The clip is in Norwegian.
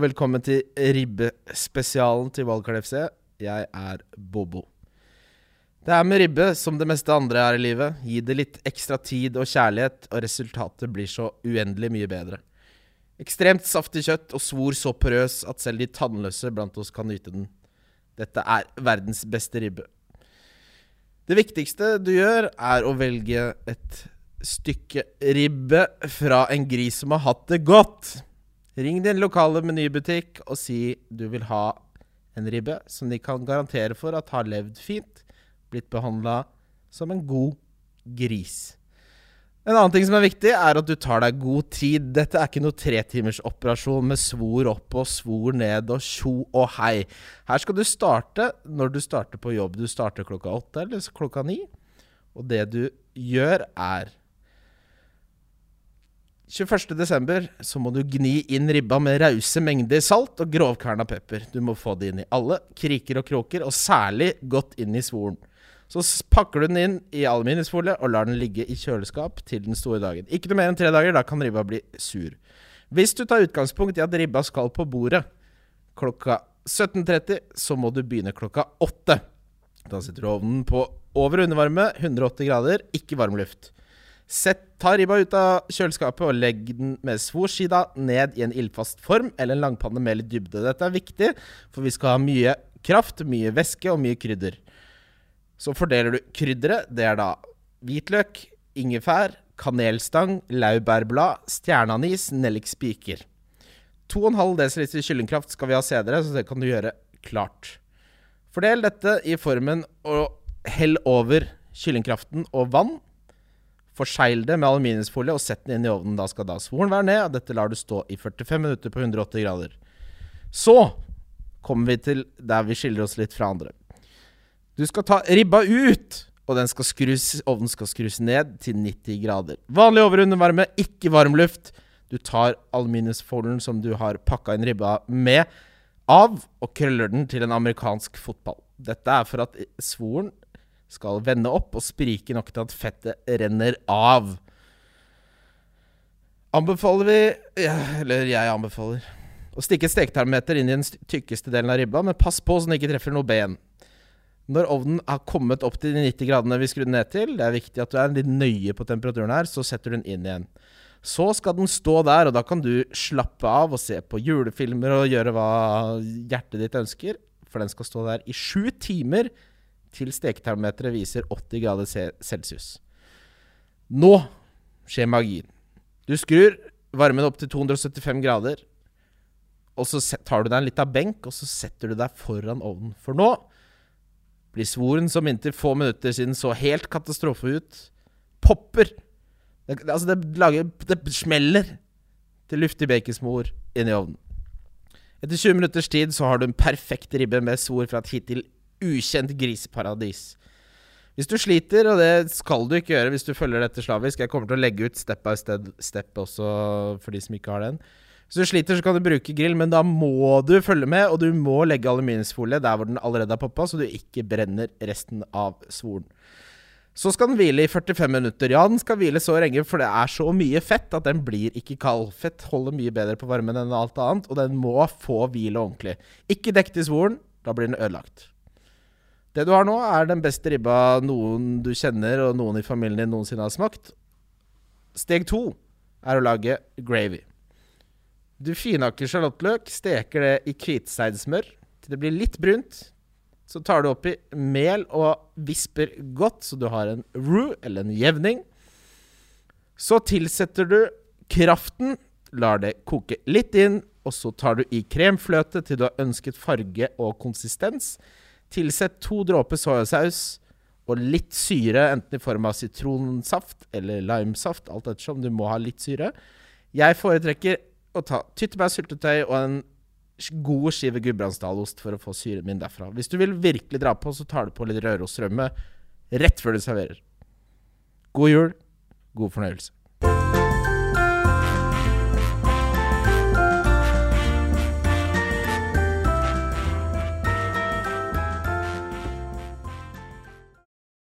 Og velkommen til ribbespesialen til Wildcard FC. Jeg er Bobo. Det er med ribbe som det meste andre er i livet. Gi det litt ekstra tid og kjærlighet, og resultatet blir så uendelig mye bedre. Ekstremt saftig kjøtt og svor så porøs at selv de tannløse blant oss kan nyte den. Dette er verdens beste ribbe. Det viktigste du gjør, er å velge et stykke ribbe fra en gris som har hatt det godt. Ring din lokale menybutikk og si du vil ha en ribbe som de kan garantere for at har levd fint, blitt behandla som en god gris. En annen ting som er viktig, er at du tar deg god tid. Dette er ikke noe tretimersoperasjon med svor opp og svor ned og tjo og hei. Her skal du starte når du starter på jobb. Du starter klokka åtte eller klokka ni. Og det du gjør, er 21.12. så må du gni inn ribba med rause mengder salt og grovkverna pepper. Du må få det inn i alle kriker og kroker, og særlig godt inn i svoren. Så pakker du den inn i aluminiumsfolie og lar den ligge i kjøleskap til den store dagen. Ikke noe mer enn tre dager, da kan ribba bli sur. Hvis du tar utgangspunkt i at ribba skal på bordet klokka 17.30, så må du begynne klokka 8. Da sitter du ovnen på over undervarme, 180 grader, ikke varmluft. Sett, ta ribba ut av kjøleskapet og legg den med svorsida ned i en ildfast form eller en langpanne med litt dybde. Dette er viktig, for vi skal ha mye kraft, mye væske og mye krydder. Så fordeler du krydderet. Det er da hvitløk, ingefær, kanelstang, laurbærblad, stjerneanis, nellikspiker. 2,5 dl kyllingkraft skal vi ha senere, så det kan du gjøre klart. Fordel dette i formen og hell over kyllingkraften og vann. Forseil det med aluminiumsfolie og sett den inn i ovnen. Da skal da svoren være ned, og dette lar du stå i 45 minutter på 180 grader. Så kommer vi til der vi skiller oss litt fra andre. Du skal ta ribba ut, og skal skrus, ovnen skal skrus ned til 90 grader. Vanlig overundervarme, ikke varm luft. Du tar aluminiumsfolien som du har pakka inn ribba med, av og krøller den til en amerikansk fotball. Dette er for at svoren skal vende opp og sprike nok til at fettet renner av. Anbefaler vi ja, Eller jeg anbefaler å stikke et steketermometer inn i den tykkeste delen av ribba, men pass på så den ikke treffer noe ben. Når ovnen har kommet opp til de 90 gradene vi skrudde ned til, det er viktig at du er litt nøye på temperaturen her, så setter du den inn igjen. Så skal den stå der, og da kan du slappe av og se på julefilmer og gjøre hva hjertet ditt ønsker, for den skal stå der i sju timer til steketermometeret viser 80 grader celsius. Nå skjer magien. Du skrur varmen opp til 275 grader, og så tar du deg en liten benk, og så setter du deg foran ovnen. For nå blir svoren som inntil få minutter siden så helt katastrofe ut, popper. Det, altså, det lager Det smeller til luftig baconsmor inni ovnen. Etter 20 minutters tid så har du en perfekt ribbe med svor fra et hittil ukjent griseparadis. Hvis du sliter, og det skal du ikke gjøre hvis du følger dette slavisk Jeg kommer til å legge ut step by step også for de som ikke har den. Hvis du sliter, så kan du bruke grill, men da må du følge med, og du må legge aluminiumsfolie der hvor den allerede har poppa, så du ikke brenner resten av svoren. Så skal den hvile i 45 minutter. Ja, den skal hvile så lenge, for det er så mye fett at den blir ikke kald. Fett holder mye bedre på varmen enn alt annet, og den må få hvile ordentlig. Ikke dekk til svoren, da blir den ødelagt. Det du har nå, er den beste ribba noen du kjenner og noen i familien din noensinne har smakt. Steg to er å lage gravy. Du finhakker sjalottløk, steker det i hvitseidsmør til det blir litt brunt. Så tar du oppi mel og visper godt, så du har en roux, eller en jevning. Så tilsetter du kraften, lar det koke litt inn, og så tar du i kremfløte til du har ønsket farge og konsistens. Tilsett to dråper soyasaus og litt syre, enten i form av sitronsaft eller limesaft, alt ettersom. Du må ha litt syre. Jeg foretrekker å ta tyttebærsyltetøy og en god skive gudbrandsdalost for å få syren min derfra. Hvis du vil virkelig dra på, så tar du på litt rørosrømme rett før du serverer. God jul. God fornøyelse.